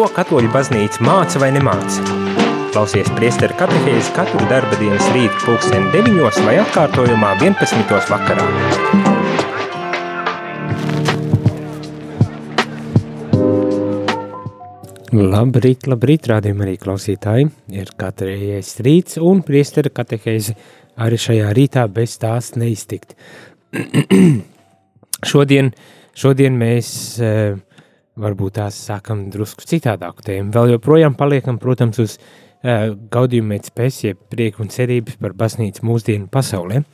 Ko katoļu baznīca māca vai nemāca? Klausies priesteru katehēzi katru darba dienas rītu pulksteni 9 vai atkārtojumā 11. vakarā. Labrīt, labrīt, rādījumā arī klausītāji. Ir katreiz rīts un priesteru katehēzi arī šajā rītā bez tās neiztikt. šodien, šodien mēs uh, varbūt tās sākam drusku citādāku tēmu. Vēl joprojām paliekam, protams, uz uh, gaudījuma spējas, jeb prieku un cerības par baznīcu mūsdienu pasaulē,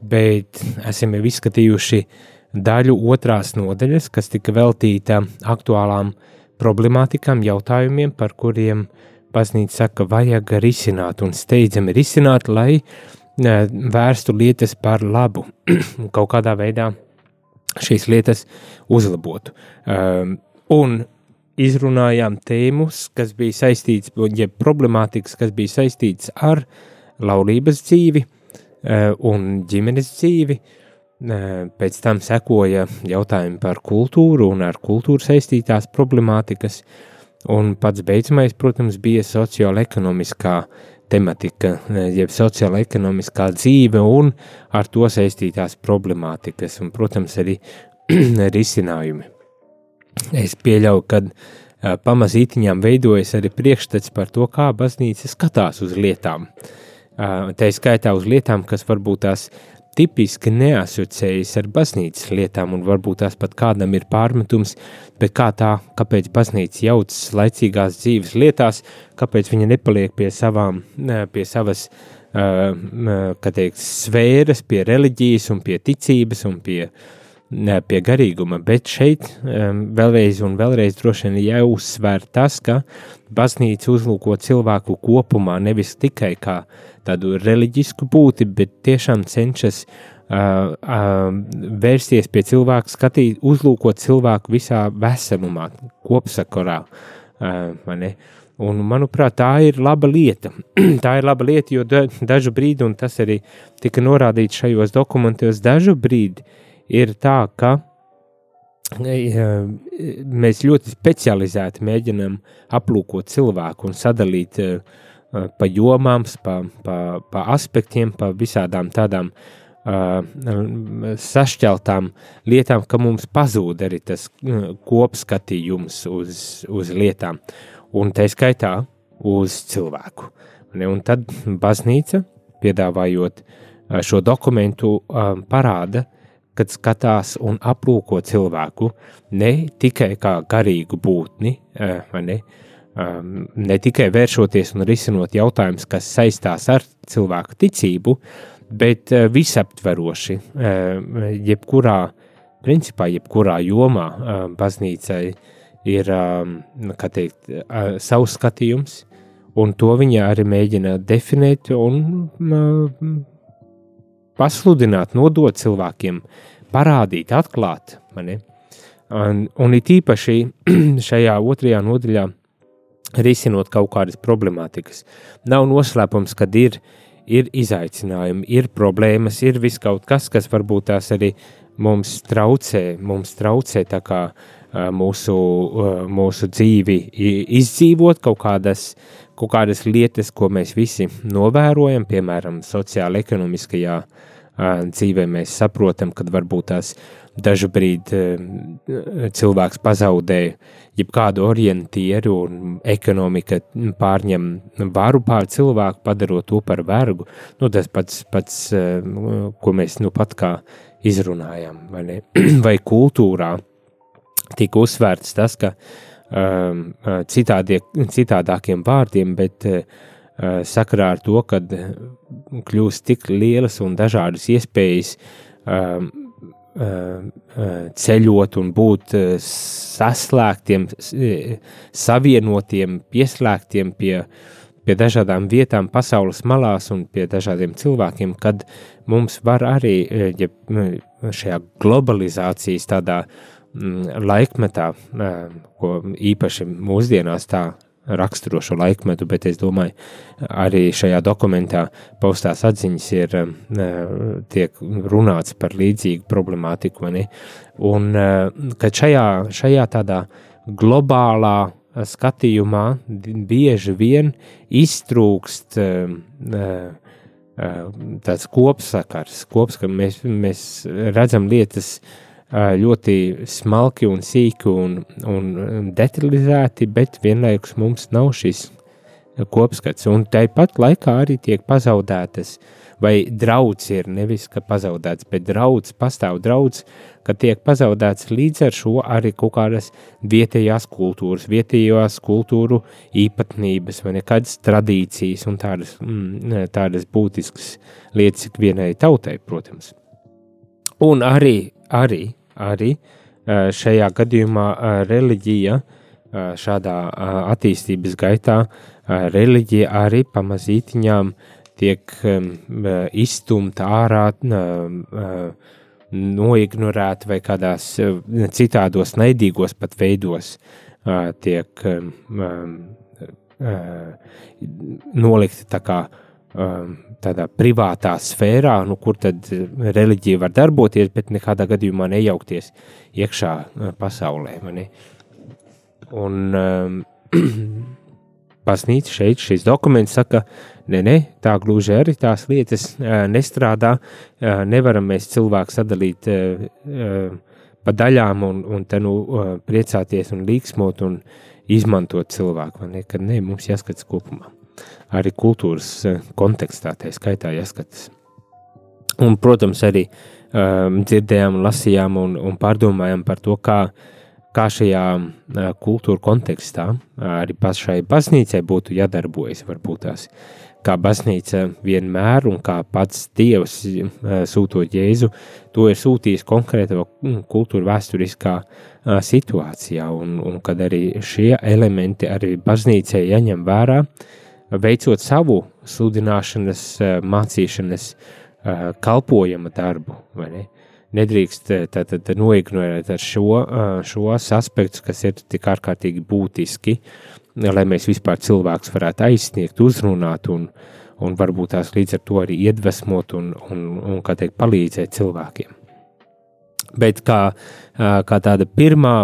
bet esam jau izskatījuši daļu otrās nodaļas, kas tika veltīta aktuālām problemātikām, jautājumiem, par kuriem baznīca saka, vajag risināt un steidzami risināt, lai uh, vērstu lietas par labu, kaut kādā veidā šīs lietas uzlabotu. Um, un izrunājām tēmus, kas bija saistīts, jeb problemātikas, kas bija saistīts ar laulības dzīvi uh, un ģimenes dzīvi. Uh, pēc tam sekoja jautājumi par kultūru un ar kultūru saistītās problemātikas, un pats beidzamais, protams, bija sociāla-ekonomiskā tematika, uh, jeb sociāla-ekonomiskā dzīve un ar to saistītās problemātikas, un, protams, arī risinājumi. Es pieļauju, ka uh, pamazītiņām veidojas arī priekšstats par to, kā baznīca skatās uz lietām. Uh, tā ir skaitā uz lietām, kas varbūt tās tipiski neasociējas ar baznīcas lietām, un varbūt tās pat kādam ir pārmetums, bet kā tā, kāpēc baznīca jaucas laicīgās dzīves lietās, kāpēc viņa nepaliek pie savām, pie savas, kā teikt, sfēras, pie reliģijas un pie ticības un pie uh, pie garīguma, bet šeit um, vēlreiz un vēlreiz droši vien jāuzsver tas, ka baznīca uzlūko cilvēku kopumā nevis tikai kā tādu reliģisku būti, bet tiešām cenšas uh, uh, vērsties pie cilvēka, skatīt, uzlūkot cilvēku visā veselumā, kopsakarā, uh, Un, manuprāt, tā ir laba lieta. tā ir laba lieta, jo dažu brīdi, un tas arī tika norādīts šajos dokumentos, dažu brīdi uh, ir tā, ka e, mēs ļoti specializēti mēģinām aplūkot cilvēku un sadalīt e, pa jomām, pa, pa, pa aspektiem, pa visādām tādām uh, sašķeltām lietām, ka mums pazūd arī tas kopskatījums uz, uz lietām, un tā skaitā uz cilvēku. Un tad baznīca, piedāvājot šo dokumentu, parāda, uh, kad skatās un aplūko cilvēku ne tikai kā garīgu būtni, ne, ne tikai vēršoties un risinot jautājumus, kas saistās ar cilvēku ticību, bet visaptveroši, jebkurā, principā, jebkurā jomā baznīcai ir, teikt, savs skatījums, un to viņa arī mēģina definēt un pasludināt, nodot cilvēkiem, parādīt, atklāt. Mani. Un, un it īpaši šajā otrajā nodaļā risinot kaut kādas problemātikas. Nav noslēpums, kad ir, ir izaicinājumi, ir problēmas, ir viss kaut kas, kas varbūt tās arī mums traucē, mums traucē tā kā mūsu, mūsu dzīvi izdzīvot kaut kādas, kaut kādas lietas, ko mēs visi novērojam, piemēram, sociāla ekonomiskajā uh, dzīvē mēs saprotam, kad varbūt tās dažu brīdi cilvēks pazaudē jebkādu orientieru un ekonomika pārņem varu pār cilvēku, padarot to par vergu. Nu, tas pats, pats, ko mēs nu pat kā izrunājam, vai, ne? vai kultūrā tika uzsvērts tas, ka um, citādie, citādākiem vārdiem, bet uh, sakarā ar to, ka eh, kļūst tik lielas un dažādas iespējas um, ceļot un būt saslēgtiem, savienotiem, pieslēgtiem pie, pie dažādām vietām pasaules malās un pie dažādiem cilvēkiem, kad mums var arī ja šajā globalizācijas tādā mm, laikmetā, ko īpaši mūsdienās tā raksturo šo laikmetu, bet es domāju, arī šajā dokumentā paustās atziņas ir, eh, tiek runāts par līdzīgu problemātiku, un eh, ka šajā, šajā tādā globālā skatījumā bieži vien iztrūkst tāds kopsakars, kops, ka mēs, mēs redzam lietas ļoti smalki un sīki un, un detalizēti, bet vienlaikus mums nav šis kopskats. Un tāpat laikā arī tiek pazaudētas, vai draudz ir nevis, ka pazaudēts, bet draudz, pastāv draudz, ka tiek pazaudēts līdz ar šo arī kaut kādas vietējās kultūras, vietējās kultūru īpatnības vai nekādas tradīcijas un tādas, mm, tādas būtiskas lietas ikvienai tautai, protams. Un arī, arī, arī šajā gadījumā reliģija šādā attīstības gaitā reliģija arī pamazītiņām tiek izstumta ārā, noignorēta vai kādās citādos naidīgos pat veidos tiek nolikta tā kā tādā privātā sfērā, nu, kur tad reliģija var darboties, bet nekādā gadījumā nejaukties iekšā pasaulē. Un um, Baznīca šeit, šis dokuments saka, ne, ne, tā gluži arī tās lietas uh, nestrādā. Uh, nevaram mēs cilvēku sadalīt uh, uh, pa daļām un, un te nu uh, priecāties un līksmot un izmantot cilvēku. Ne, kad ne, mums jāskatās kopumā. Arī kultūras uh, kontekstā tā skaitā jāskatās. Un, protams, arī um, dzirdējām, lasījām un, un pārdomājām par to, kā uh, kā šajā kultūra kontekstā arī pašai baznīcai būtu jādarbojas, varbūt tās. Kā baznīca vienmēr un kā pats Dievs sūtot Jēzu, to ir sūtījis konkrētā kultūra vēsturiskā situācijā, un, un kad arī šie elementi arī baznīcai jāņem vērā, veicot savu sludināšanas, mācīšanas, kalpojama darbu, vai ne? nedrīkst eh, tātad noignorēt šo, eh, šos aspektus, kas ir tik ārkārtīgi būtiski, lai mēs vispār cilvēks varētu aizsniegt, uzrunāt un, un varbūt tās līdz ar to arī iedvesmot un, un, un kā teikt, palīdzēt cilvēkiem. Bet kā, eh, kā tāda pirmā,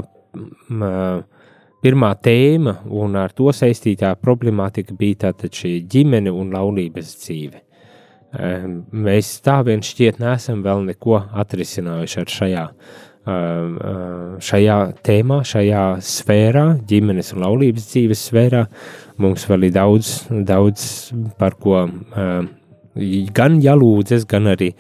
pirmā tēma un ar to saistītā problemātika bija tātad šī ģimene un laulības dzīve. Mēs tā vien šķiet nesam vēl neko atrisinājuši ar šajā, šajā tēmā, šajā sfērā, ģimenes un laulības dzīves sfērā. Mums vēl ir daudz, daudz par ko gan jālūdzas, gan arī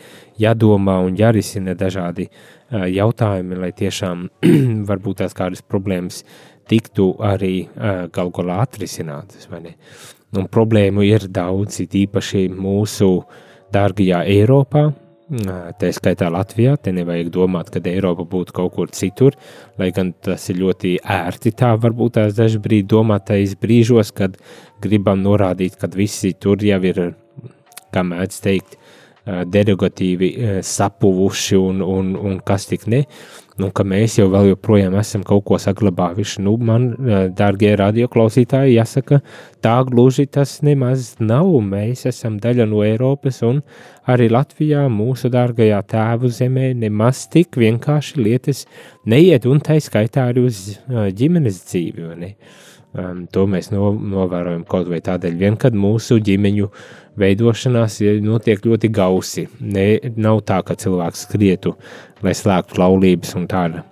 jādomā un jārisina dažādi jautājumi, lai tiešām varbūt tās kādas problēmas tiktu arī galu galā atrisinātas. Un problēmu ir daudz, it īpaši mūsu dārgajā Eiropā, tā skaitā Latvijā. Te nevajag domāt, ka Eiropa būtu kaut kur citur, lai gan tas ir ļoti ērti. Tā varbūt tās daži brīdi domātais brīžos, kad gribam norādīt, ka visi tur jau ir, kā mēdz teikt, derogatīvi sapuvuši un, un, un kas tik ne. Uh, nu, ka mēs jau vēl joprojām esam kaut ko saglabājuši. Nu, man, dārgie radioklausītāji, jāsaka, tā gluži tas nemaz nav. Mēs esam daļa no Eiropas, un arī Latvijā, mūsu dārgajā tēvu zemē, nemaz tik vienkārši lietas neiet, un tā skaitā arī uz ģimenes dzīvi. Um, to mēs no, novērojam kaut vai tādēļ, vien, kad mūsu ģimeņu veidošanās notiek ļoti gausi. Ne, nav tā, ka cilvēks skrietu, lai slēgtu laulības un tāda.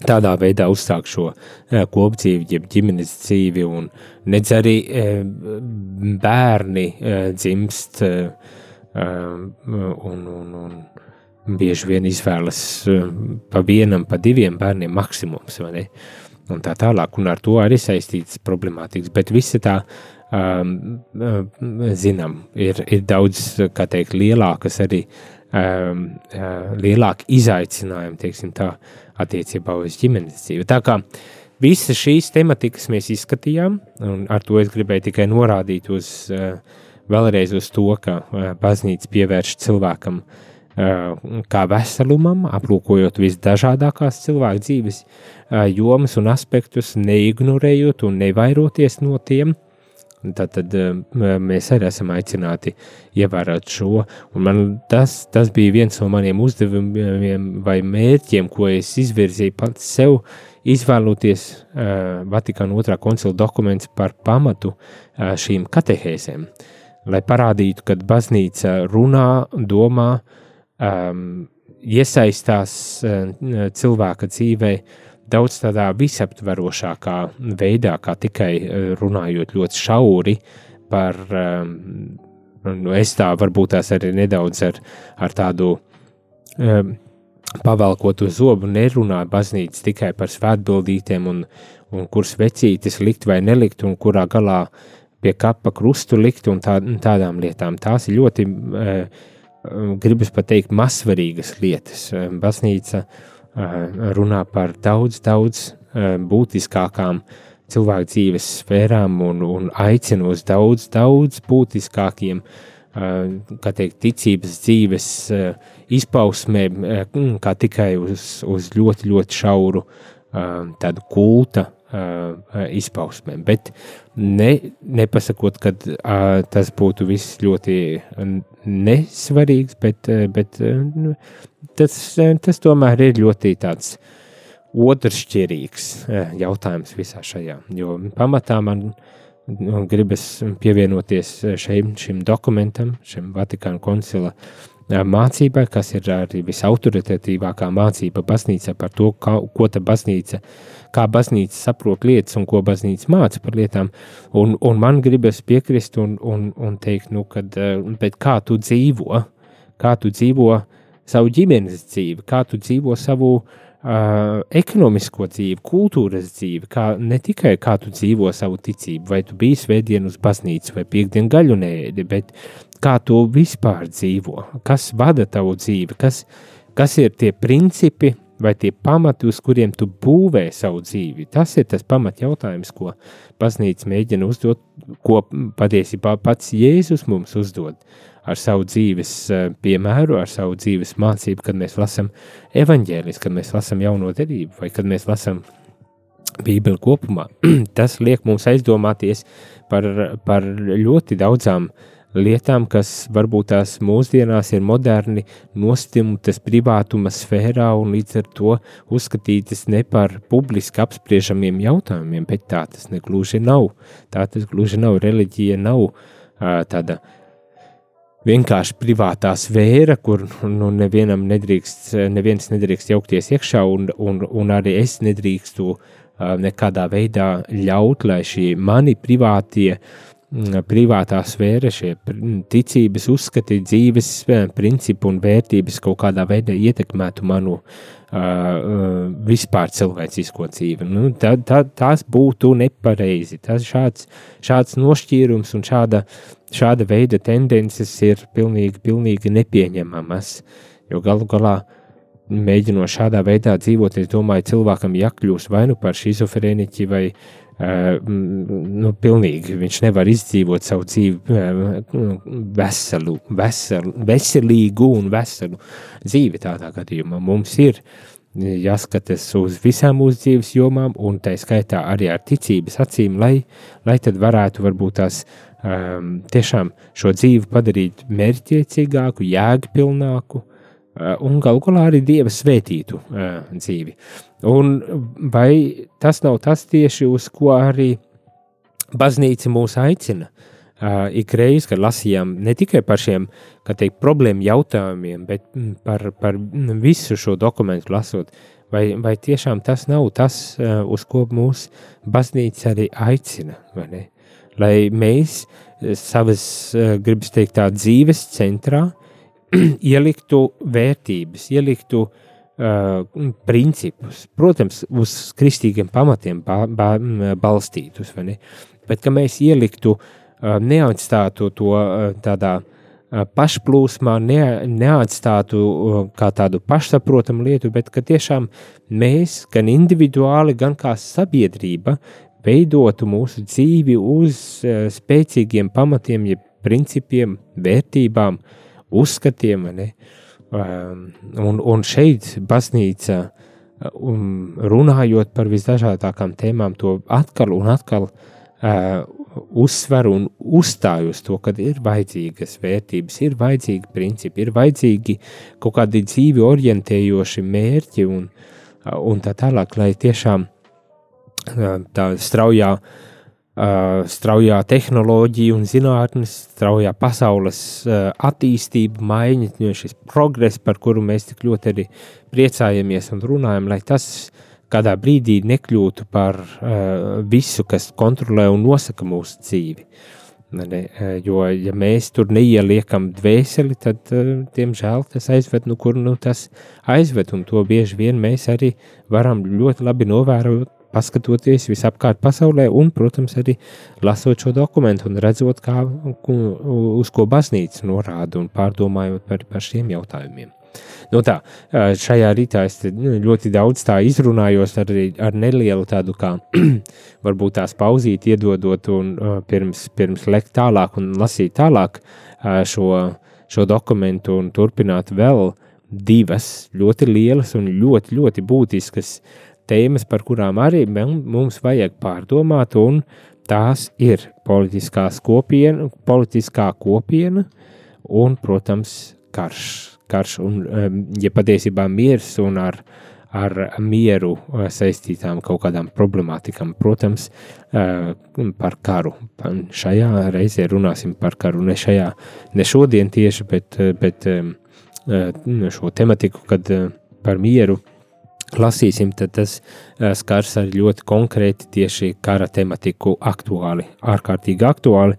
Tādā veidā uzsāk šo e, kopdzīvi, jeb ģimenes dzīvi, un nedz arī e, bērni e, dzimst e, e un, un, un bieži vien izvēlas e, pa vienam, pa diviem bērniem maksimums, vai ne? Un tā tālāk, un ar to arī saistīts problemātikas, bet visi tā, um, um, zinām, ir, ir daudz, kā teikt, lielākas arī, um, uh, lielāki izaicinājumi, teiksim tā, attiecībā uz ģimenes dzīvi. Tā kā visas šīs tematikas mēs izskatījām, un ar to es gribēju tikai norādīt uz, uh, vēlreiz uz to, ka uh, baznīca pievērš cilvēkam uh, kā veselumam, aplūkojot visdažādākās cilvēku dzīves jomas un aspektus, neignorējot un nevairoties no tiem, Tad, tad mēs arī esam aicināti ievērot šo. Un man tas, tas bija viens no maniem uzdevumiem vai mērķiem, ko es izvirzīju pats sev, izvēloties uh, Vatikāna otrā koncila dokuments par pamatu uh, šīm katehēzēm, lai parādītu, ka baznīca runā, domā, um, iesaistās uh, cilvēka dzīvē, uh, daudz tādā visaptverošākā veidā, kā tikai eh, runājot ļoti šauri par, ehm, nu, es tā varbūt tās arī nedaudz ar, ar tādu um, pavelkotu zobu nerunāju baznīca tikai par svētbildītēm un, un kuras vecītes likt vai nelikt un kurā galā pie kapa krustu likt un tā, tādām lietām. Tās ir ļoti, uh, gribas pateikt, mazsvarīgas lietas. Baznīca uh, runā par daudz, daudz būtiskākām cilvēku dzīves sfērām un, un aicina uz daudz, daudz būtiskākiem kā teikt, ticības dzīves izpausmēm, kā tikai uz, uz ļoti, ļoti šauru tādu kulta izpausmēm. Bet ne, nepasakot, ka tas būtu viss ļoti nesvarīgs, bet, bet nu, tas, tas tomēr ir ļoti tāds otršķirīgs jautājums visā šajā, jo pamatā man nu, gribas pievienoties šeim, šim dokumentam, šim Vatikāna koncila mācībai, kas ir arī visautoritatīvākā mācība baznīca par to, ko ta baznīca, kā baznīca saprot lietas un ko baznīca māca par lietām, un, un man gribas piekrist un, un, un teikt, nu, kad, eh, kā tu dzīvo, kā tu dzīvo savu ģimenes dzīvi, kā tu dzīvo savu uh, ekonomisko dzīvi, kultūras dzīvi, kā, ne tikai kā tu dzīvo savu ticību, vai tu biji svētdien uz baznīcu vai piekdien gaļu nēdi, bet kā tu vispār dzīvo, kas vada tavu dzīvi, kas, kas ir tie principi vai tie pamati, uz kuriem tu būvē savu dzīvi. Tas ir tas pamat jautājums, ko baznīca mēģina uzdot, ko patiesībā pats Jēzus mums uzdod. Uh, ar savu dzīves eh, piemēru, ar savu dzīves mācību, kad mēs lasām evaņģēlis, kad mēs lasām jauno derību vai kad mēs lasām Bībeli kopumā. Tas liek mums aizdomāties par, par ļoti daudzām lietām, kas varbūt tās mūsdienās ir moderni nostimtas privātuma sfērā un līdz ar to uzskatītas ne par publiski apspriežamiem jautājumiem, bet tā tas negluži nav. Tā tas gluži nav. Reliģija nav uh, tāda uh, vienkārši privātā sfēra, kur nu, nevienam nedrīkst, neviens nedrīkst jaukties iekšā, un, un, un arī es nedrīkstu uh, nekādā veidā ļaut, lai šie mani privātie, privātā sfēra, šie ticības uzskati, dzīves principi un vērtības kaut kādā veidā ietekmētu manu uh, vispār cilvēcisko dzīvi. Nu, tā, tā, tas būtu nepareizi. Tas šāds, šāds nošķīrums un šāda šāda veida tendences ir pilnīgi, pilnīgi nepieņemamas, jo galu galā mēģinot šādā veidā dzīvot, es domāju, cilvēkam jākļūst vai nu par šizofrēniķi vai uh, nu, pilnīgi viņš nevar izdzīvot savu dzīvi uh, veselu, veselu, veselīgu un veselu dzīvi tādā gadījumā. Mums ir jāskatās uz visām mūsu dzīves jomām, un tā skaitā arī ar ticības acīm, lai, lai tad varētu varbūt tās um, tiešām šo dzīvi padarīt mērķiecīgāku, jēgpilnāku un galu galā arī dieva svētītu uh, dzīvi. Un vai tas nav tas tieši uz ko arī baznīca mūs aicina? Uh, ik reiz, kad lasījām ne tikai par šiem teikt, problēmu jautājumiem, bet mm, par, par visu šo dokumentu lasot, vai, vai tiešām tas nav tas, uh, uz ko mūsu baznīca arī aicina? lai mēs eh, savas, eh, gribas teikt, tā dzīves centrā ieliktu vērtības, ieliktu uh, principus, protams, uz kristīgiem pamatiem ba ba balstītus? Bet ka mēs ieliktu, uh, neatstātu to uh, tādā uh, pašplūsmā, ne, neatstātu uh, kā tādu pašsaprotamu lietu, bet ka tiešām mēs, gan individuāli, gan kā sabiedrība, veidotu mūsu dzīvi uz uh, spēcīgiem pamatiem, jeb principiem, vērtībām, uzskatiem. Um, un, un šeit baznīca, um, runājot par visdažādākām tēmām, to atkal un atkal uh, uzsver un uzstāj uz to, ka ir vajadzīgas vērtības, ir vajadzīgi principi, ir vajadzīgi kaut kādi dzīvi orientējoši mērķi un, un tā tālāk, lai tiešām tā straujā, straujā tehnoloģija un zinātnes, straujā pasaules attīstība, maiņa, šis progress, par kuru mēs tik ļoti arī priecājamies un runājam, lai tas kādā brīdī nekļūtu par uh, visu, kas kontrolē un nosaka mūsu dzīvi. Ne, jo, ja mēs tur neieliekam dvēseli, tad, uh, diemžēl, tas aizved, nu, kur nu, tas aizved, un to bieži vien mēs arī varam ļoti labi novērot, paskatoties visapkārt pasaulē, un, protams, arī lasot šo dokumentu un redzot, kā, uz ko baznīca norāda un pārdomājot par, par šiem jautājumiem. Nu tā, šajā rītā es nu, ļoti daudz tā izrunājos ar, ar nelielu tādu kā varbūt tās pauzīt, iedodot un pirms, pirms lekt tālāk un lasīt tālāk šo, šo dokumentu un turpināt vēl divas ļoti lielas un ļoti, ļoti būtiskas tēmas, par kurām arī mums vajag pārdomāt, un tās ir kopiena, politiskā kopiena un, protams, karš karš, un, ja patiesībā miers un ar, ar mieru eh, saistītām kaut kādām problemātikām, protams, eh, par karu. Šajā reizē runāsim par karu, ne šajā, ne šodien tieši, bet, bet šo tematiku, kad par mieru lasīsim, tad tas skars arī ļoti konkrēti tieši kara tematiku aktuāli, ārkārtīgi aktuāli,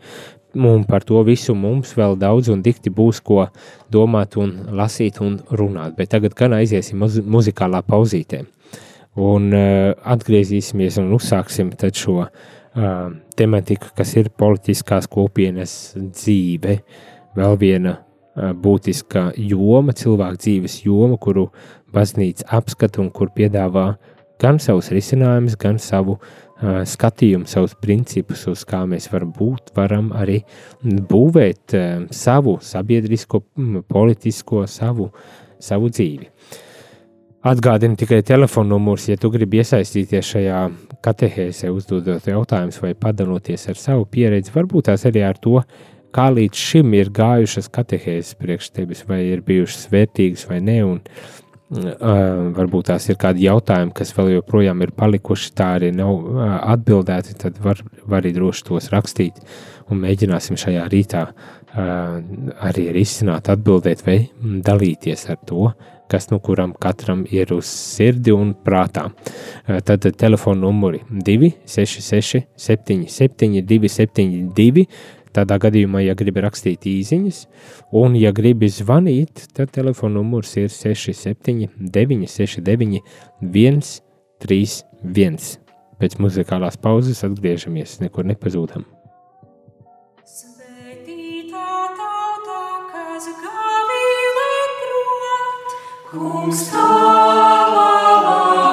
un par to visu mums vēl daudz un dikti būs ko domāt un lasīt un runāt. Bet tagad gan aiziesim muz muzikālā pauzītē. Un uh, atgriezīsimies un uzsāksim šo uh, tematiku, kas ir politiskās kopienas dzīve. Vēl viena būtiska joma, cilvēku dzīves joma, kuru baznīca apskata un kur piedāvā gan savus risinājumus, gan savu uh, skatījumu, savus principus, uz kā mēs varam būt, varam arī būvēt savu sabiedrisko, politisko, savu, savu dzīvi. Atgādini tikai telefona numurs, ja tu gribi iesaistīties šajā katehēzē, uzdodot jautājumus vai padaloties ar savu pieredzi, varbūt tās arī ar to, kā līdz šim ir gājušas katehēzes priekš tevis, vai ir bijušas vērtīgas vai ne, un varbūt tās ir kādi jautājumi, kas vēl joprojām ir palikuši, tā arī nav atbildēti, tad var, var arī droši tos rakstīt un mēģināsim šajā rītā arī risināt, atbildēt vai dalīties ar to, kas nu kuram katram ir uz sirdi un prātā. Tad telefona numuri 266 77 272 Tādā gadījumā, ja gribi rakstīt īsiņas, un, ja gribi zvanīt, tad telefona numurs ir 67, 969, 131. Pēc muzikālās pauzes atgriežamies, nekur nepazūdam. Kungs tavā. Sweetie.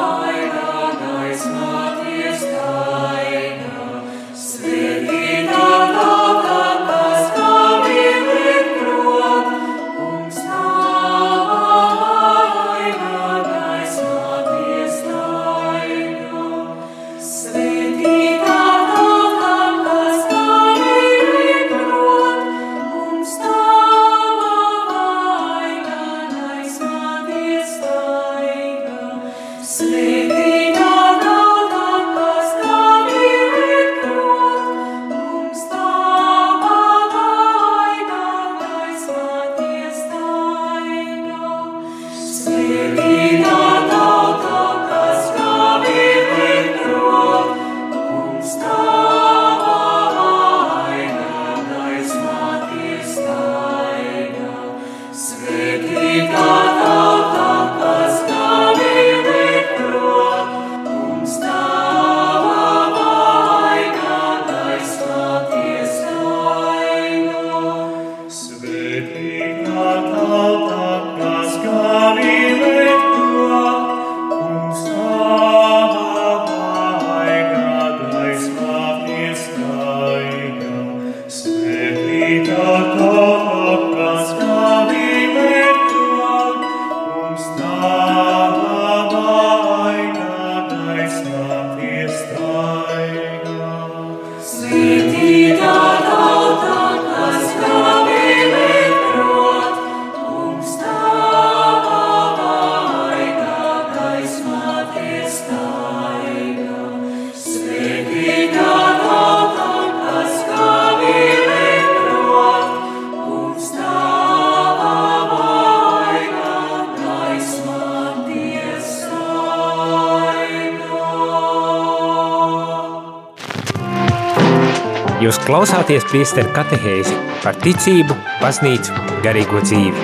Klausāties priesteru katehēzi par ticību, baznīcu, garīgo dzīvi.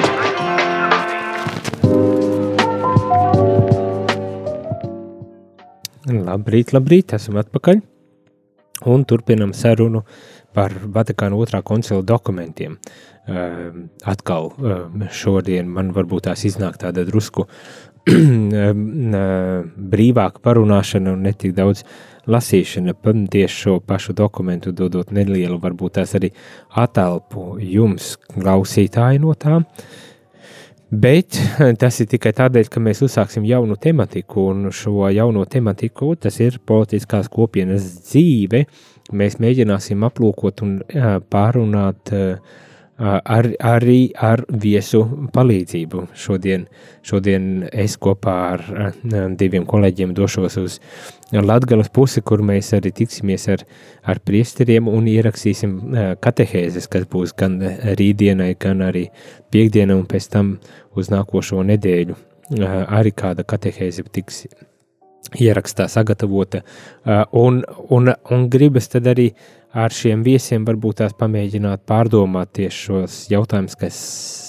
Labrīt, labrīt, esam atpakaļ un turpinam sarunu par Vatikāna otrā koncila dokumentiem. Uh, atkal uh, šodien man varbūt tās iznāk tāda drusku brīvāka parunāšana un netik daudz lasīšana tieši šo pašu dokumentu, dodot nelielu, varbūt tās arī atelpu jums, klausītāji no tām. Bet tas ir tikai tādēļ, ka mēs uzsāksim jaunu tematiku, un šo jauno tematiku, tas ir politiskās kopienas dzīve, mēs mēģināsim aplūkot un pārunāt uh, ar, arī ar viesu palīdzību. Šodien, šodien es kopā ar diviem kolēģiem došos uz Latgales pusi, kur mēs arī tiksimies ar, ar priesteriem un ierakstīsim katehēzes, kas būs gan rītdienai, gan arī piekdienai un pēc tam uz nākošo nedēļu. Arī kāda katehēze tiks ierakstā sagatavota, un, un, un gribas tad arī ar šiem viesiem varbūt tās pamēģināt pārdomāt tieši šos jautājumus, kas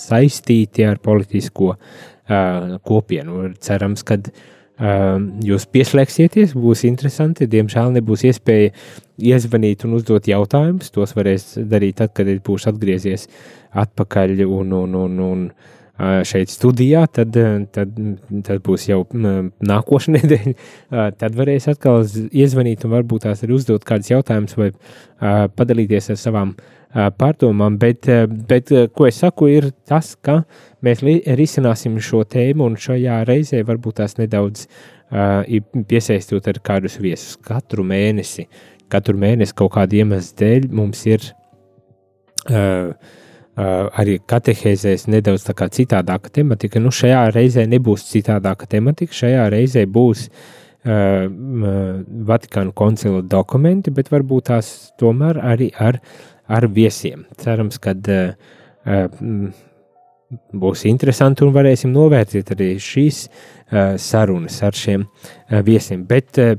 saistīti ar politisko uh, kopienu. Cerams, ka uh, jūs pieslēgsieties, būs interesanti. Diemžēl nebūs iespēja iezvanīt un uzdot jautājumus. Tos varēs darīt tad, kad būšu atgriezies atpakaļ un, un, un, un šeit studijā, tad, tad, tad būs jau nākošais nedēļa. Tad varēs atkal iezvanīt un varbūt tās arī uzdot kādus jautājumus vai padalīties ar savām pārdomām. Bet, bet ko es saku, ir tas, ka mēs risināsim šo tēmu un šajā reizē varbūt tās nedaudz piesaistot ar kādus viesus katru mēnesi. Katru mēnesi kaut kāda iemesla dēļ mums ir uh, arī katehēzēs nedaudz citādāka tematika. Nu, šajā reizē nebūs citādāka tematika. Šajā reizē būs uh, Vatikāna koncila dokumenti, bet varbūt tās tomēr arī ar, ar viesiem. Cerams, ka uh, būs interesanti un varēsim novērtēt arī šīs uh, sarunas ar šiem uh, viesiem. Bet uh,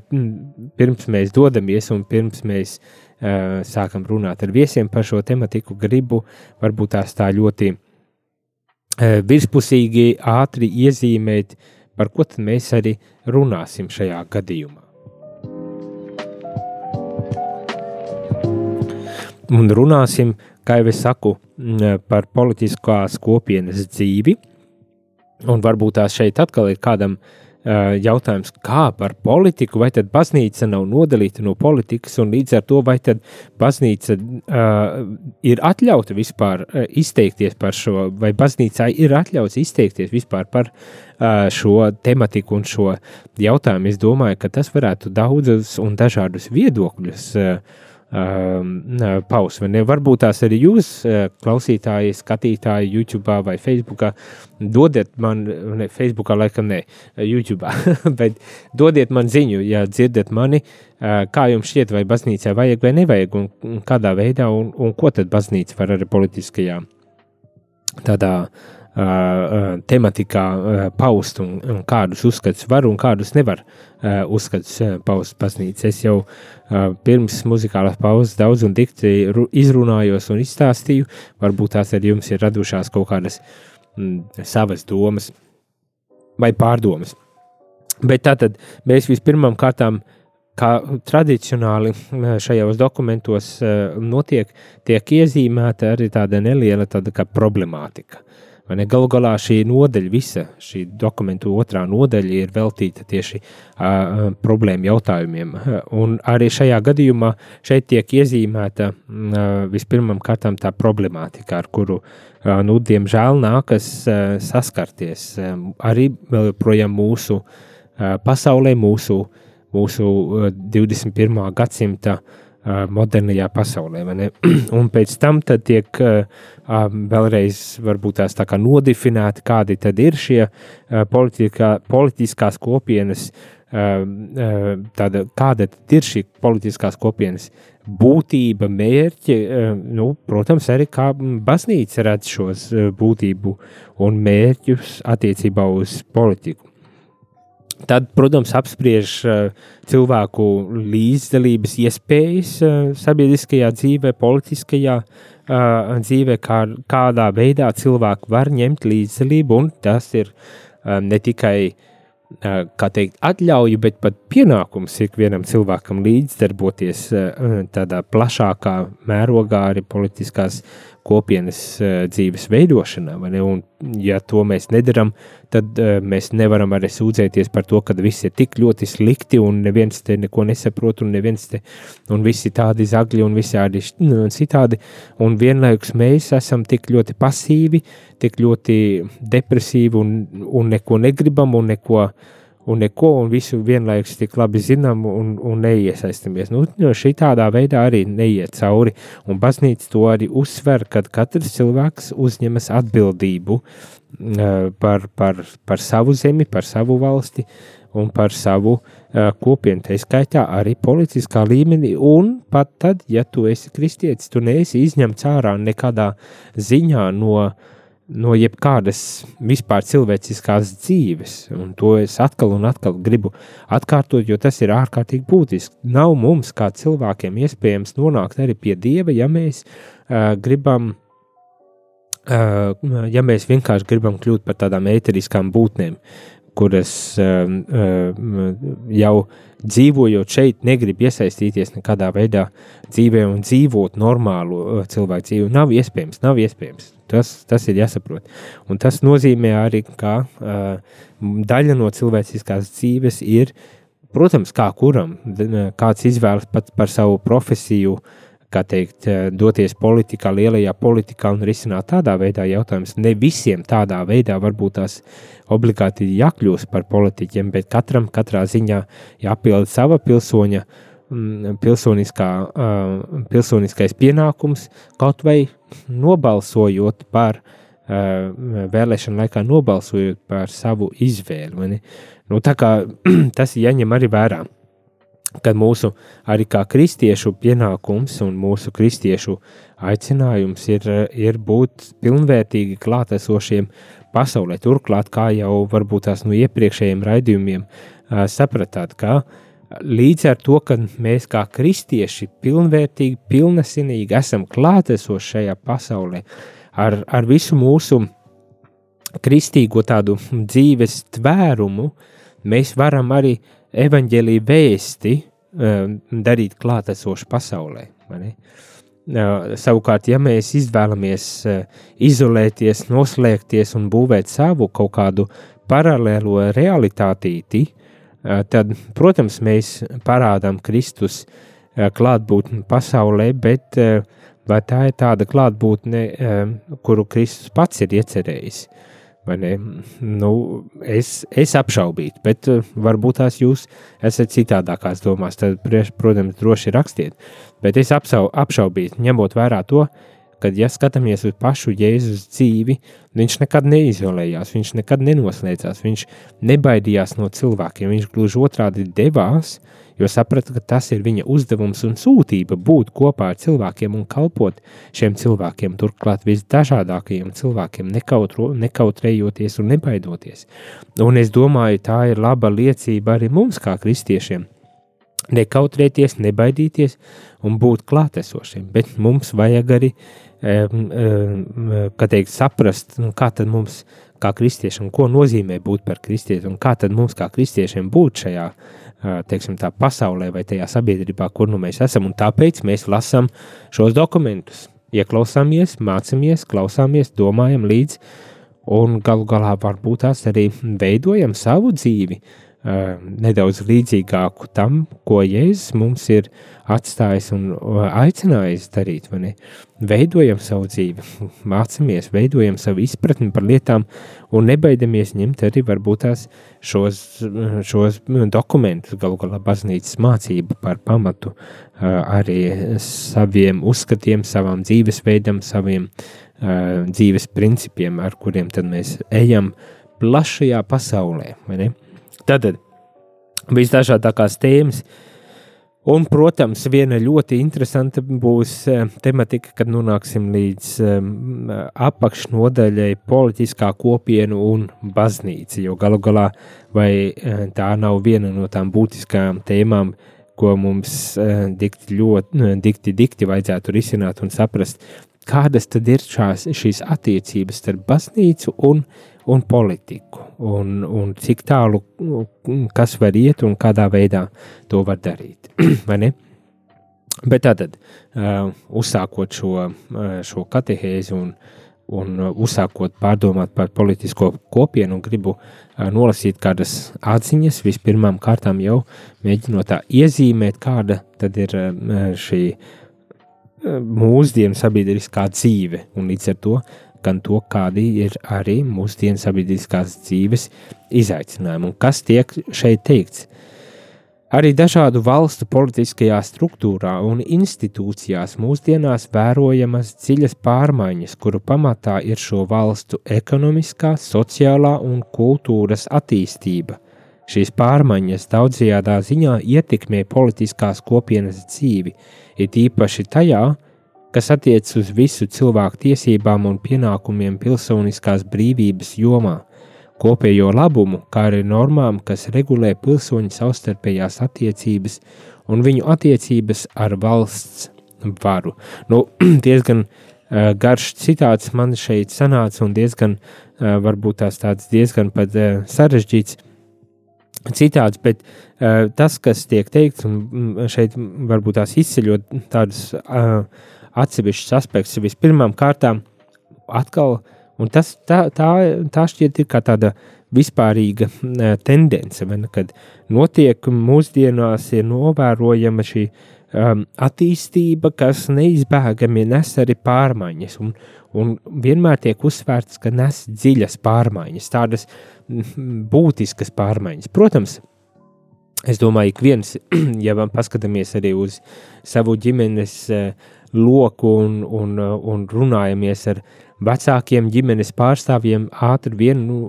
pirms mēs dodamies un pirms mēs uh, sākam runāt ar viesiem par šo tematiku, gribu varbūt tās tā ļoti eh, virspusīgi, ātri iezīmēt, par ko tad mēs arī runāsim šajā gadījumā. Un runāsim, kā jau es saku, mm, par politiskās kopienas dzīvi. Un varbūt tās šeit atkal ir kādam uh, Eh, jautājums, kā par politiku, vai tad baznīca nav nodalīta no politikas, un līdz ar to vai tad baznīca uh, ir atļauta vispār uh, izteikties par šo, vai baznīcā ir atļauts izteikties vispār par uh, šo tematiku un šo jautājumu. Es domāju, ka tas varētu daudzus un dažādus viedokļus uh, uh, paus. Varbūt tās arī jūs, uh, klausītāji, skatītāji, YouTube vai Facebook, dodiet man, ne Facebook, laikam ne, YouTube, bet dodiet man ziņu, ja dzirdat mani, uh, kā jums šķiet, vai baznīcai vajag vai nevajag, un, un kādā veidā, un, un ko tad baznīca var arī politiskajā tādā uh, uh, tematikā uh, paust un, un kādus uzskatus var un kādus nevar uh, uzskatus uh, paust baznīca. Es jau uh, pirms muzikālās pauzes daudz un dikti izrunājos un izstāstīju, varbūt tās arī jums ir radušās kaut kādas mm, savas domas vai pārdomas. Bet tātad mēs vispirmām kārtām kā tradicionāli šajos dokumentos notiek, tiek iezīmēta arī tāda neliela tāda problemātika. Galu galā šī nodaļa, visa šī dokumentu otrā nodaļa ir veltīta tieši uh, problēmu jautājumiem. Un arī šajā gadījumā šeit tiek iezīmēta uh, vispirmām kārtām tā problemātika, ar kuru, uh, nu, diemžēl, nākas uh, saskarties um, arī vēl joprojām mūsu uh, pasaulē, mūsu, mūsu uh, 21. gadsimta uh, modernajā pasaulē. Un pēc tam tiek vēlreiz tās tā kā nodefinēti, kādi tad ir šie politikā, politiskās kopienas, tāda, kāda ir šī politiskās kopienas būtība, mērķi, nu, protams, arī kā baznīca redz šos būtību un mērķus attiecībā uz politiku. Tad, protams, apspriež uh, cilvēku līdzdalības iespējas uh, sabiedriskajā dzīvē, politiskajā uh, dzīvē, kā, kādā veidā cilvēki var ņemt līdzdalību, tas ir ne tikai teikt, atļauju, bet pat pienākums ikvienam cilvēkam līdzdarboties tādā plašākā mērogā arī politiskās kopienas uh, dzīves veidošanā. Un, ja to mēs nedaram, tad uh, mēs nevaram arī sūdzēties par to, ka viss ir tik ļoti slikti un neviens te neko nesaprot un neviens te un visi tādi zagļi un visādi un citādi. Un vienlaikus mēs esam tik ļoti pasīvi, tik ļoti depresīvi un, un neko negribam un neko uh, un neko, un visu vienlaikus tik labi zinām un, un neiesaistamies. Nu, šī tādā veidā arī neiet cauri, un baznīca to arī uzsver, kad katrs cilvēks uzņemas atbildību uh, par, par, par savu zemi, par savu valsti un par savu uh, kopienu, tā skaitā arī politiskā līmenī, un pat tad, ja tu esi kristietis, tu neesi izņemts ārā nekādā ziņā no uh, no jebkādas vispār cilvēciskās dzīves, un to es atkal un atkal gribu atkārtot, jo tas ir ārkārtīgi būtiski. Nav mums, kā cilvēkiem, iespējams nonākt arī pie Dieva, ja mēs uh, gribam, uh, ja mēs vienkārši gribam kļūt par tādām ēteriskām būtnēm, kuras uh, uh, jau dzīvojot šeit, negrib iesaistīties nekādā veidā dzīvē un dzīvot normālu cilvēku dzīvi. Nav iespējams, nav iespējams. Tas, tas ir jāsaprot. Un tas nozīmē arī, ka uh, daļa no cilvēciskās dzīves ir, protams, kā kuram, kāds izvēlas pat par savu profesiju, kā teikt, doties politikā, lielajā politikā un risināt tādā veidā jautājumus. Ne visiem tādā veidā varbūt tās obligāti jākļūst par politiķiem, bet katram katrā ziņā jāpild sava pilsoņa uh, pilsoniskā, uh, pilsoniskais pienākums kaut vai nobalsojot par uh, vēlēšanu laikā, nobalsojot par savu izvēli. Nu, tā kā tas ir jāņem arī vērā, kad mūsu arī kā kristiešu pienākums un mūsu kristiešu aicinājums ir, ir būt pilnvērtīgi klātesošiem pasaulē. Turklāt, kā jau varbūt tās no iepriekšējiem raidījumiem sapratāt, ka uh, Līdz ar to, ka mēs kā kristieši pilnvērtīgi, pilnesinīgi esam klātesoši šajā pasaulē, ar, ar visu mūsu kristīgo tādu dzīves tvērumu, mēs varam arī evaņģēlīju vēsti um, darīt klātesoši pasaulē. Uh, savukārt, ja mēs izvēlamies uh, izolēties, noslēgties un būvēt savu kaut kādu paralēlo realitātīti, Eh, tad, protams, mēs parādām Kristus klātbūtni pasaulē, bet vai tā ir tāda klātbūtne, kuru Kristus pats ir iecerējis? Nu, es, es apšaubītu, bet varbūt tās jūs esat citādākās domās. Tad, protams, droši rakstiet. Bet es apšaubītu, ņemot vērā to, kad, ja skatāmies uz pašu Jēzus dzīvi, viņš nekad neizolējās, viņš nekad nenoslēdzās, viņš nebaidījās no cilvēkiem, viņš gluži otrādi devās, jo saprata, ka tas ir viņa uzdevums un sūtība būt kopā ar cilvēkiem un kalpot šiem cilvēkiem, turklāt visdažādākajiem cilvēkiem, nekautro, nekautrējoties un nebaidoties. Un es domāju, tā ir laba liecība arī mums kā kristiešiem nekautrēties, nebaidīties un būt klātesošiem. Bet mums vajag arī kā teikt, saprast, nu, kā tad mums, kā kristiešiem, ko nozīmē būt par kristieti, un kā tad mums, kā kristiešiem, būt šajā, teiksim, tā pasaulē vai tajā sabiedrībā, kur nu mēs esam, un tāpēc mēs lasām šos dokumentus, ieklausāmies, mācāmies, klausāmies, domājam līdzi, un galu galā varbūt tās arī veidojam savu dzīvi, nedaudz līdzīgāku tam, ko Jēzus mums ir atstājis un aicinājis darīt. Veidojam savu dzīvi, mācāmies, veidojam savu izpratni par lietām un nebaidamies ņemt arī varbūt tās šos, šos dokumentus, galu galā baznīcas mācību par pamatu arī saviem uzskatiem, savām dzīvesveidam, saviem dzīves principiem, ar kuriem tad mēs ejam plašajā pasaulē. Tātad visdažādākās tēmas. Un, protams, viena ļoti interesanta būs uh, tematika, kad nonāksim līdz um, apakšnodaļai politiskā kopiena un baznīca, jo galu galā vai uh, tā nav viena no tām būtiskajām tēmām, ko mums dikti ļoti, dikti, dikti vajadzētu risināt un saprast, kādas tad ir šās, šīs attiecības starp baznīcu un, un politiku, un, un cik tālu kas var iet un kādā veidā to var darīt. Bet tātad, uh, uzsākot šo, uh, šo katehēzi un, un uh, uzsākot pārdomāt par politisko kopienu, gribu nolasīt kādas atziņas. Vispirmām kārtām jau mēģinot iezīmēt, kāda tad ir šī mūsdienu sabiedriskā dzīve, un līdz ar to gan to, kādi ir arī mūsdienu sabiedriskās dzīves izaicinājumi un kas tiek šeit teikts. Arī dažādu valstu politiskajā struktūrā un institūcijās mūsdienās vērojamas dziļas pārmaiņas, kuru pamatā ir šo valstu ekonomiskā, sociālā un kultūras attīstība. Šīs pārmaiņas daudzajādā ziņā ietekmē politiskās kopienas dzīvi, it īpaši tajā, kas attiecas uz visu cilvēku tiesībām un pienākumiem pilsoniskās brīvības jomā, kopējo labumu, kā arī normām, kas regulē pilsoņu savstarpējās attiecības un viņu attiecības ar valsts varu. Nu, diezgan uh, garš citāts man šeit sanāca un diezgan, uh, varbūt tās tāds diezgan pat uh, sarežģīts citāts, bet uh, tas, kas tiek teikts, un šeit varbūt tās izceļot tādus uh, atsevišķs aspekts. Vispirmām kārtām, atkal, un tas tā, tā, tā šķiet ir kā tāda vispārīga tendence, ne, kad notiek mūsdienās ir novērojama šī um, attīstība, kas neizbēgami nes arī pārmaiņas, un, un vienmēr tiek uzsvērts, ka nes dziļas pārmaiņas, tādas būtiskas pārmaiņas. Protams, es domāju, ik viens, ja paskatāmies arī uz savu ģimenes uh, loku un, un, un runājamies ar vecākiem ģimenes pārstāvjiem, ātri vien nu,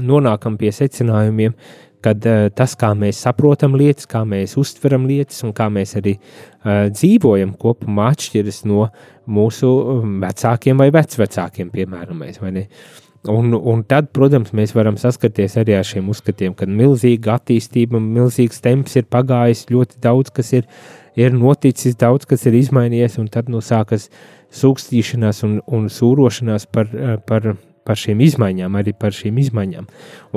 nonākam pie secinājumiem, kad uh, tas, kā mēs saprotam lietas, kā mēs uztveram lietas un kā mēs arī uh, dzīvojam kopumā, atšķiras no mūsu vecākiem vai vecvecākiem, piemēram, mēs, vai? Un, un tad, protams, mēs varam saskarties arī ar šiem uzskatiem, ka milzīga attīstība, milzīgs temps ir pagājis, ļoti daudz kas ir uh, ir noticis, daudz kas ir izmainījies, un tad nu sākas sūkstīšanās un, un sūrošanās par, eh, par, par šīm izmaiņām, arī par šīm izmaiņām.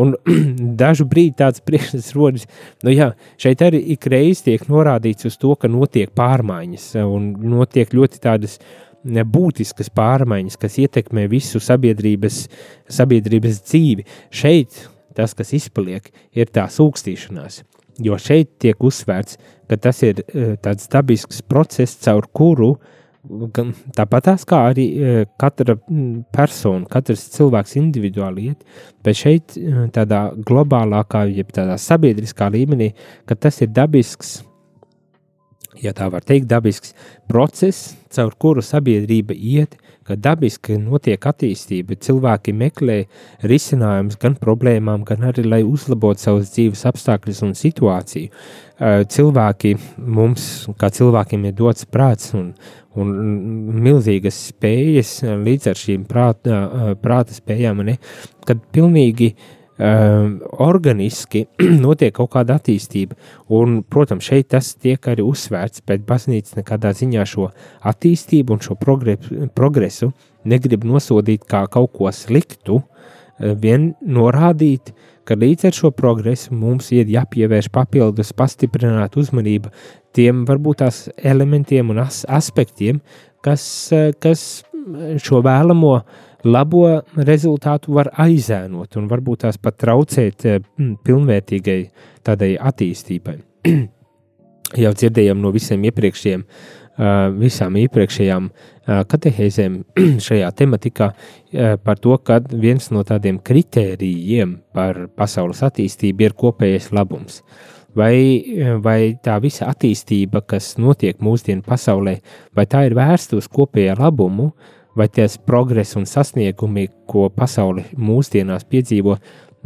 Un dažu brīdi tāds priekšstats rodas, nu jā, šeit arī ik reiz tiek norādīts uz to, ka notiek pārmaiņas, un notiek ļoti tādas būtiskas pārmaiņas, kas ietekmē visu sabiedrības, sabiedrības dzīvi. Šeit tas, kas izpaliek, ir tā sūkstīšanās. Jo šeit tiek uzsvērts, ka tas ir e, tāds dabisks process, caur kuru tāpat kā arī e, katra persona, katrs cilvēks individuāli iet, bet šeit e, tādā globālākā, jeb tādā sabiedriskā līmenī, ka tas ir dabisks, ja tā var teikt, dabisks process, caur kuru sabiedrība iet, ka dabiski notiek attīstība, cilvēki meklē risinājumus gan problēmām, gan arī, lai uzlabotu savas dzīves apstākļus un situāciju. Cilvēki mums, kā cilvēkiem, ir dots prāts un, un milzīgas spējas līdz ar šīm prāta, prāta spējām, ne? kad pilnīgi uh, Ehm, organiski notiek kaut kāda attīstība. Un, protams, šeit tas tiek arī uzsvērts, bet baznīca nekādā ziņā šo attīstību un šo progresu negrib nosodīt kā kaut ko sliktu, eh, vien norādīt, ka līdz ar šo progresu mums ir jāpievērš papildus, pastiprināt uzmanību tiem varbūt tās elementiem un as aspektiem, kas, kas šo vēlamo uh, labo rezultātu var aizēnot un varbūt tās pat traucēt eh, pilnvērtīgai tādai attīstībai. Jau dzirdējām no visiem iepriekšējiem, eh, visām iepriekšējām eh, katehēzēm šajā tematikā par to, ka viens no tādiem kritērijiem par pasaules attīstību ir kopējais labums. Vai, vai tā visa attīstība, kas notiek mūsdienu pasaulē, vai tā ir vērsta uz kopējo labumu, vai ties progress un sasniegumi, ko pasaule mūsdienās piedzīvo,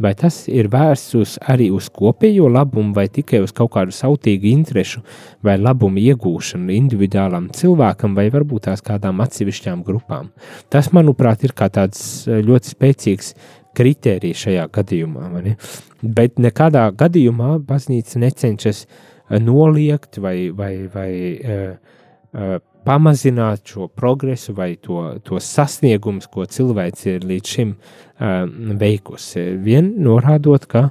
vai tas ir vērsts uz, arī uz kopējo labumu, vai tikai uz kaut kādu sautīgu interesu vai labumu iegūšanu individuālam cilvēkam, vai varbūt tās kādām atsevišķām grupām. Tas, manuprāt, ir kā tāds eh, ļoti spēcīgs kritērijs šajā gadījumā. Ne? Bet nekādā gadījumā baznīca necenšas eh, noliegt vai, vai, vai uh, uh, pamazināt šo progresu vai to, to sasniegumus, ko cilvēks ir līdz šim uh, veikusi. Vien norādot, ka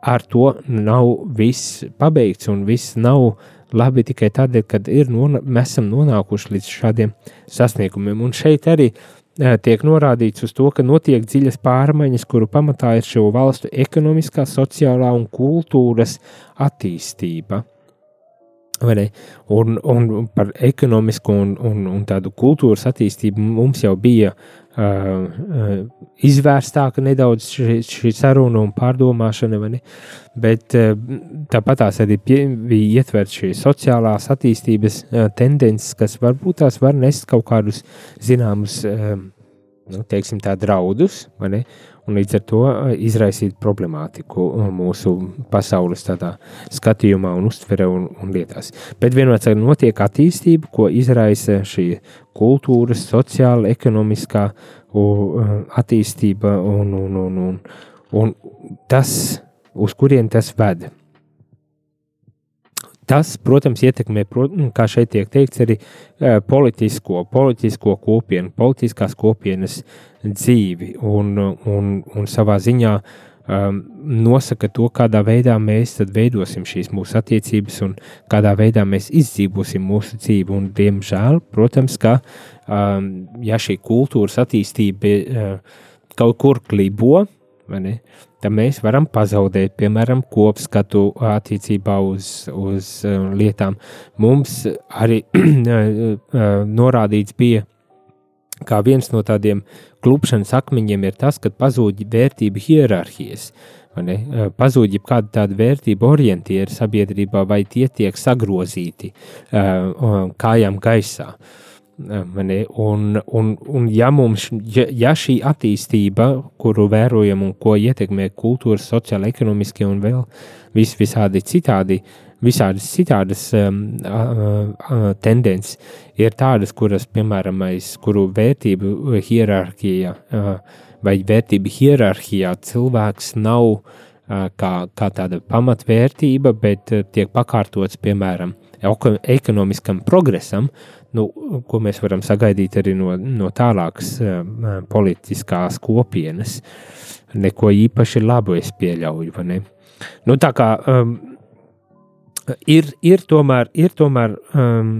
ar to nav viss pabeigts un viss nav labi tikai tādēļ, ka mēs esam nonākuši līdz šādiem sasniegumiem. Un šeit arī uh, tiek norādīts uz to, ka notiek dziļas pārmaiņas, kuru pamatā ir šo valstu ekonomiskā, sociālā un kultūras attīstība. Un, un par ekonomisku un, un, un tādu kultūras attīstību mums jau bija uh, izvērstāka nedaudz šī, šī saruna un pārdomāšana, bet uh, tāpat tās arī pie, bija ietverts šīs sociālās attīstības uh, tendences, kas varbūt tās var nest kaut kādus zināmus, uh, nu, teiksim tā, draudus, un līdz ar to izraisīt problemātiku mūsu pasaules skatījumā, un uztverē un, un lietās. Bet vienmēr notiek attīstība, ko izraisa šī kultūras, sociāla, ekonomiskā attīstība un, un, un, un, un tas, uz kurien tas ved. Tas, protams, ietekmē, nu, kā šeit tiek teikts, arī politisko, politisko kopienu, politiskās kopienas dzīvi un, un, un savā ziņā um, nosaka to, kādā veidā mēs veidosim šīs mūsu attiecības un kādā veidā mēs izdzīvosim mūsu dzīvi. Un, diemžēl, protams, ka um, ja šī kultūras attīstība uh, kaut kur klibo, tad mēs varam pazaudēt, piemēram, kopskatu attiecībā uz, uz uh, lietām. Mums arī uh, norādīts bija, kā viens no tādiem klupšanas akmeņiem ir tas, ka pazūd vērtību hierarhijas. Uh, pazūd jau kāda tāda vērtība orientieri sabiedrībā, vai tie tiek sagrozīti uh, kājām gaisā. Uh, Un, un, un ja, mums, ja, ja šī attīstība, kuru vērojam un ko ietekmē kultūras, sociāla, ekonomiskie un vēl vis, visādi citādi, visādas citādas um, uh, tendences, ir tādas, kuras, piemēram, aiz kuru vērtību hierarhijā uh, vai vērtību hierarhijā cilvēks nav uh, kā, kā tāda pamatvērtība, bet uh, tiek pakārtots, piemēram, ekonomiskam progresam, uh, nu, ko mēs varam sagaidīt arī no, no tālākas uh, politiskās kopienas. Neko īpaši labu es pieļauju. Nu, tā kā um, ir, ir tomēr, ir, tomēr um,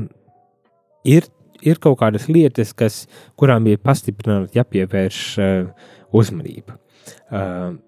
ir, ir kaut kādas lietas, kas, kurām ir pastiprināti jāpievērš uh, uzmanība. Uh,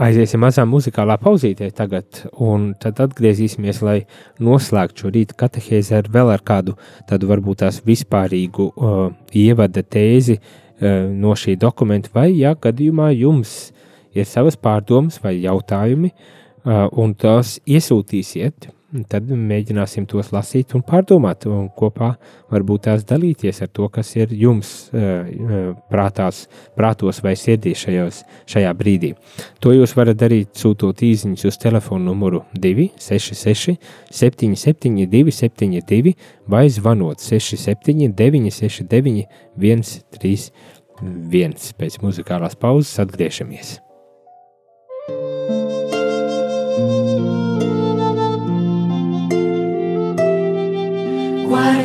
aiziesim mazā muzikālā pauzītē tagad, un tad atgriezīsimies, lai noslēgtu šo rīta katehēzi ar vēl ar kādu tādu varbūt tās vispārīgu uh, ievada tēzi uh, no šī dokumenta, vai, ja gadījumā jums ir savas pārdomas vai jautājumi, uh, un tās iesūtīsiet tad mēģināsim tos lasīt un pārdomāt, un kopā varbūt tās dalīties ar to, kas ir jums uh, prātās, prātos vai sirdī šajos, šajā brīdī. To jūs varat darīt sūtot īsiņus uz telefonu numuru 266 77 272 vai zvanot 67 969 131. Pēc muzikālās pauzes atgriežamies.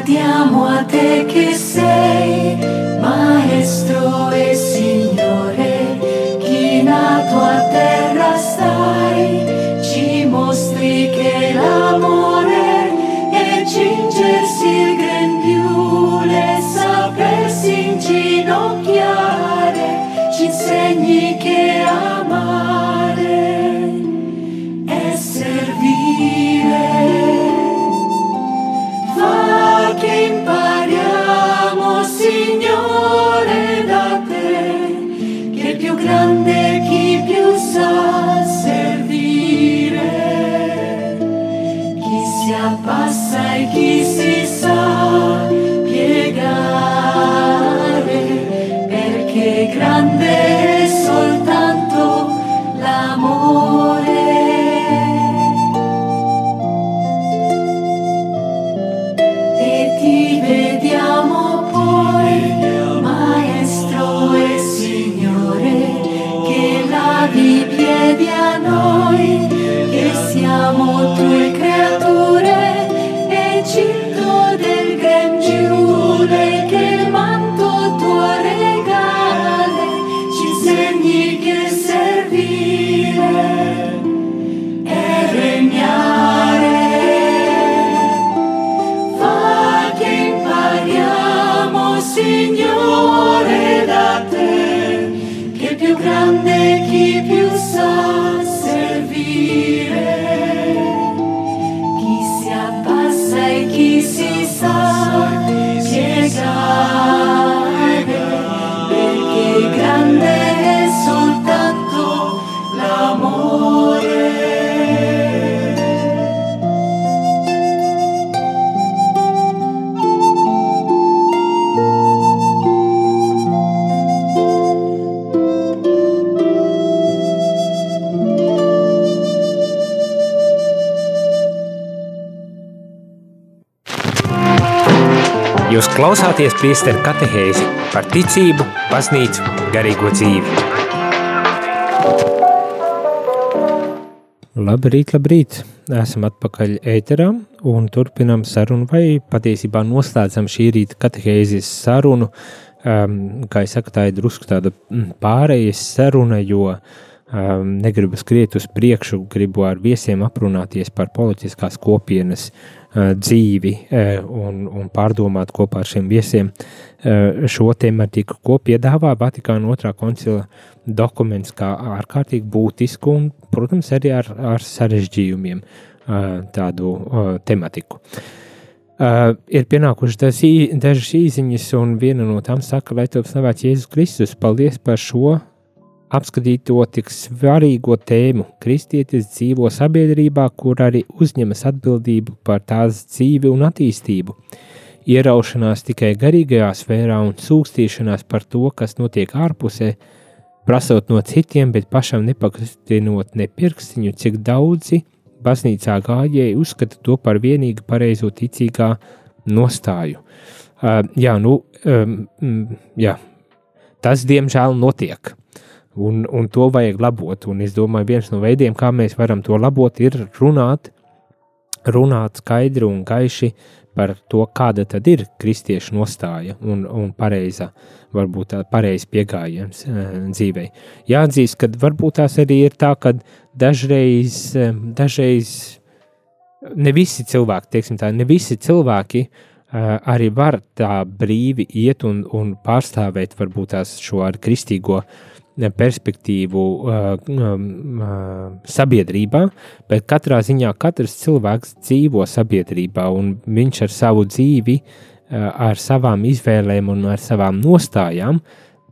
Guardiamo a te che sei, maestro e signore, chi nato a terra stai, ci mostri che l'amore è cingersi il grembiule, sapersi inginocchiare, ci insegni che amare Jūs klausāties priesteru katehēzi par ticību, baznīcu, garīgo dzīvi. Labrīt, labrīt! Esam atpakaļ ēterā un turpinam sarunu vai patiesībā noslēdzam šī rīta katehēzes sarunu. Um, kā es saku, tā ir drusku tāda mm, pārējas saruna, jo um, negribu skriet uz priekšu, gribu ar viesiem aprunāties par politiskās kopienas uh, dzīvi un, un pārdomāt kopā ar šiem viesiem šo tematiku, ko piedāvā Vatikāna otrā koncila dokuments kā ārkārtīgi būtisku un, protams, arī ar, ar sarežģījumiem tādu tematiku. Uh, ir pienākušas dažas īsiņas, un viena no tām saka, lai tev slavēts Jēzus Kristus. Paldies par šo apskatīt to tik svarīgo tēmu. Kristietis dzīvo sabiedrībā, kur arī uzņemas atbildību par tās dzīvi un attīstību. Ieraušanās tikai garīgajā sfērā un sūkstīšanās par to, kas notiek ārpusē, prasot no citiem, bet pašam nepakustinot ne pirkstiņu, cik daudzi baznīcā gājēji uzskata to par vienīgi pareizo ticīgā nostāju. Uh, jā, nu, um, jā, tas diemžēl notiek. Un, un to vajag labot. Un es domāju, viens no veidiem, kā mēs varam to labot, ir runāt, runāt skaidri un gaiši par to, kāda tad ir kristiešu nostāja un, un pareiza, varbūt tā pareizi pieejams uh, dzīvei. Jāatzīst, ka varbūt tās arī ir tā, ka dažreiz, uh, dažreiz ne visi cilvēki, teiksim tā, ne visi cilvēki uh, arī var tā brīvi iet un, un pārstāvēt varbūt tās šo ar kristīgo uh, perspektīvu uh, uh, sabiedrībā, bet katrā ziņā katrs cilvēks dzīvo sabiedrībā un viņš ar savu dzīvi, uh, ar savām izvēlēm un ar savām nostājām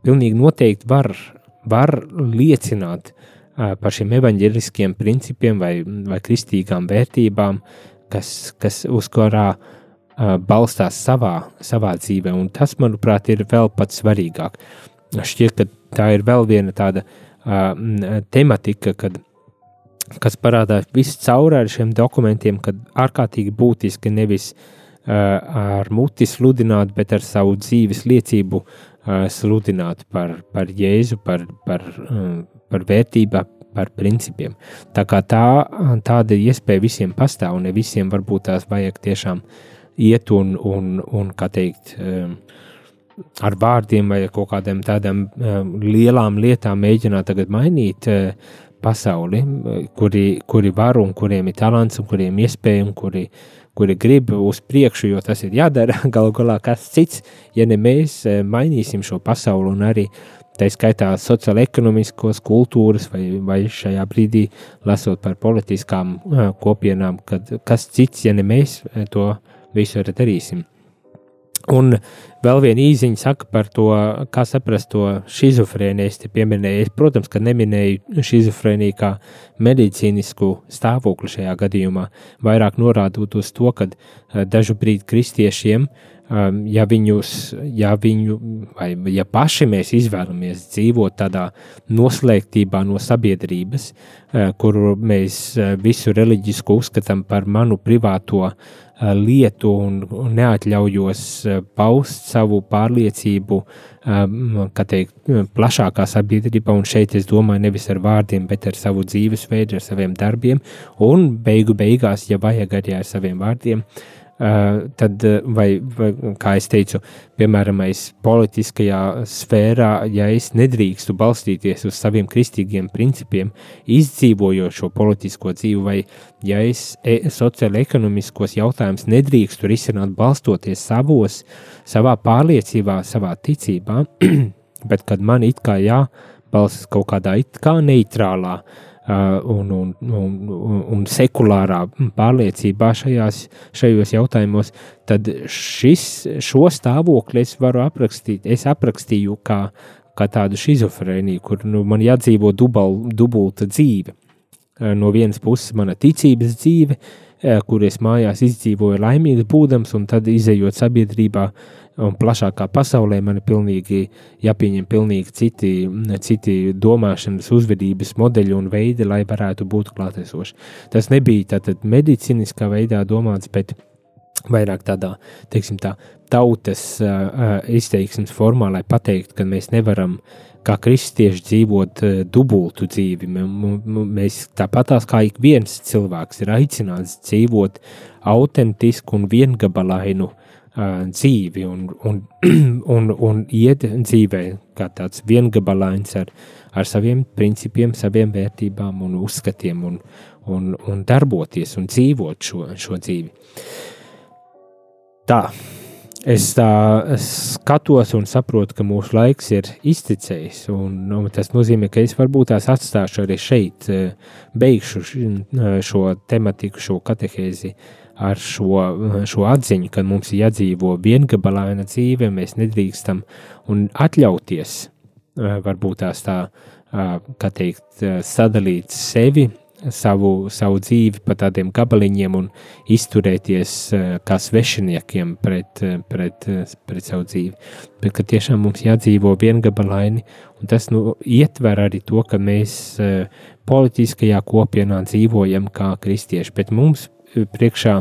pilnīgi noteikti var, var liecināt uh, par šiem evaņģeliskiem principiem vai, vai kristīgām vērtībām, kas, kas uz kurā uh, balstās savā, savā dzīvē, un tas, manuprāt, ir vēl pats svarīgāk. Šķiet, ka tā ir vēl viena tāda uh, tematika, kad, kas parādās viscaur ar šiem dokumentiem, kad ārkārtīgi būtiski nevis uh, ar muti sludināt, bet ar savu dzīves liecību uh, sludināt par, par Jēzu, par, par, uh, par vērtību, par principiem. Tā kā tā, tāda iespēja visiem pastāv, un ne visiem varbūt tās vajag tiešām iet un, un, un kā teikt, um, ar vārdiem vai kaut kādām tādām uh, lielām lietām mēģināt mainīt uh, pasauli, kuri, kuri var un kuriem ir talants un kuriem ir iespēja un kuri, kuri grib uz priekšu, jo tas ir jādara. Galu galā, kas cits, ja ne mēs uh, mainīsim šo pasauli un arī tā skaitā sociālo-ekonomiskos kultūras vai, vai šajā brīdī lasot par politiskām uh, kopienām, kad kas cits, ja ne mēs to visu arī darīsim. Un vēl viena īziņa saka par to, kā saprast to schizofrēniju. Es te pieminēju, protams, ka neminēju schizofrēniju kā medicīnisku stāvokli šajā gadījumā, vairāk norādot uz to, ka eh, dažu brīdi kristiešiem, um, ja viņus, ja viņu, vai ja paši mēs izvēlamies dzīvot tādā noslēgtībā no sabiedrības, eh, kur mēs eh, visu reliģisku uzskatām par manu privāto Eh, lietu un neatļaujos eh, paust savu pārliecību, eh, kā teikt, plašākā sabiedrībā, un šeit es domāju nevis ar vārdiem, bet ar savu dzīvesveidu, ar saviem darbiem, un beigu beigās, ja vajag arī ar saviem vārdiem, Uh, tad, vai, vai, kā es teicu, piemēram, es politiskajā sfērā, ja es nedrīkstu balstīties uz saviem kristīgiem principiem, izdzīvojot šo politisko dzīvi, vai ja es e sociālo-ekonomiskos jautājumus nedrīkstu risināt balstoties savos, savā pārliecībā, savā ticībā, bet kad man it kā jābalstas kaut kādā it kā neitrālā Uh, un, un, un, un sekulārā pārliecībā šajās, šajos jautājumos, tad šis, šo stāvokli es varu aprakstīt. Es aprakstīju kā, kā tādu schizofrēniju, kur nu, man jādzīvo dubal, dubulta dzīve. Uh, no vienas puses, mana ticības dzīve, uh, kur es mājās izdzīvoju laimīgs būdams, un tad izējot sabiedrībā, uh, un plašākā pasaulē man ir pilnīgi jāpieņem pilnīgi citi, citi domāšanas, uzvedības modeļi un veidi, lai varētu būt klātesoši. Tas nebija tātad medicīniskā veidā domāts, bet vairāk tādā, teiksim tā, tautas uh, izteiksmes formā, lai pateiktu, ka mēs nevaram kā kristieši dzīvot uh, dubultu dzīvi. Mēs tāpatās kā ik viens cilvēks ir aicināts dzīvot autentisku un viengabalainu uh, dzīvi un, un, un, un iet dzīvē kā tāds viengabalains ar, ar saviem principiem, saviem vērtībām un uzskatiem un, un, un darboties un dzīvot šo, šo dzīvi. Tā, es tā skatos un saprotu, ka mūsu laiks ir izticējis. Un, nu, tas nozīmē, ka es varbūt tās atstāšu arī šeit, beigšu šo tematiku, šo katehēzi ar šo, šo atziņu, ka mums ir jādzīvo viengabalaina dzīve, mēs nedrīkstam un atļauties eh, varbūt tās tā, kā teikt, sadalīt sevi savu, savu dzīvi pa tādiem gabaliņiem un izturēties kā svešiniekiem pret, pret, pret savu dzīvi. Bet ka tiešām mums jādzīvo viengabalaini, un tas nu, ietver arī to, ka mēs politiskajā kopienā dzīvojam kā kristieši, bet mums priekšā.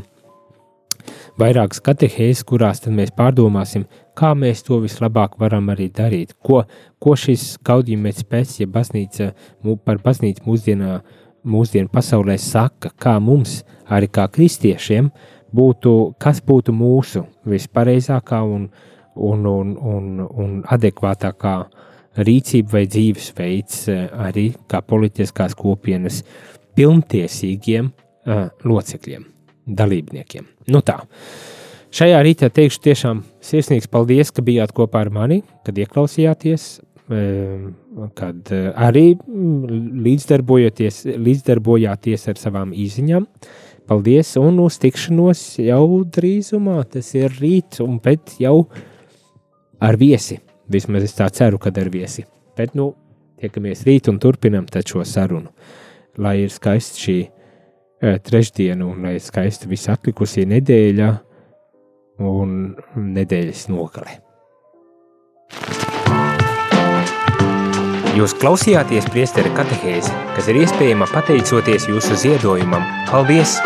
Vairākas katehēzes, kurās mēs pārdomāsim, kā mēs to vislabāk varam arī darīt, ko, ko šis kaudījumēts pēc, ja baznīca, par baznīcu mūsdienā mūsdienu pasaulē saka, kā mums, arī kā kristiešiem, būtu, kas būtu mūsu vispareizākā un, un, un, un, un adekvātākā rīcība vai dzīvesveids eh, arī kā politiskās kopienas pilntiesīgiem uh, locekļiem, dalībniekiem. Nu tā. Šajā rītā teikšu tiešām sirsnīgs paldies, ka bijāt kopā ar mani, kad ieklausījāties kad arī mm, līdzdarbojāties ar savām īziņām. Paldies, un uz tikšanos jau drīzumā, tas ir rīt, un pēc jau ar viesi. Vismaz es tā ceru, kad ar viesi. Bet, nu, tiekamies rīt un turpinam šo sarunu. Lai ir skaista šī e, trešdiena, un lai skaista visa atlikusī nedēļa un nedēļas nogale. Jūs klausījāties priesteru katehēzi, kas ir iespējama pateicoties jūsu ziedojumam. Paldies!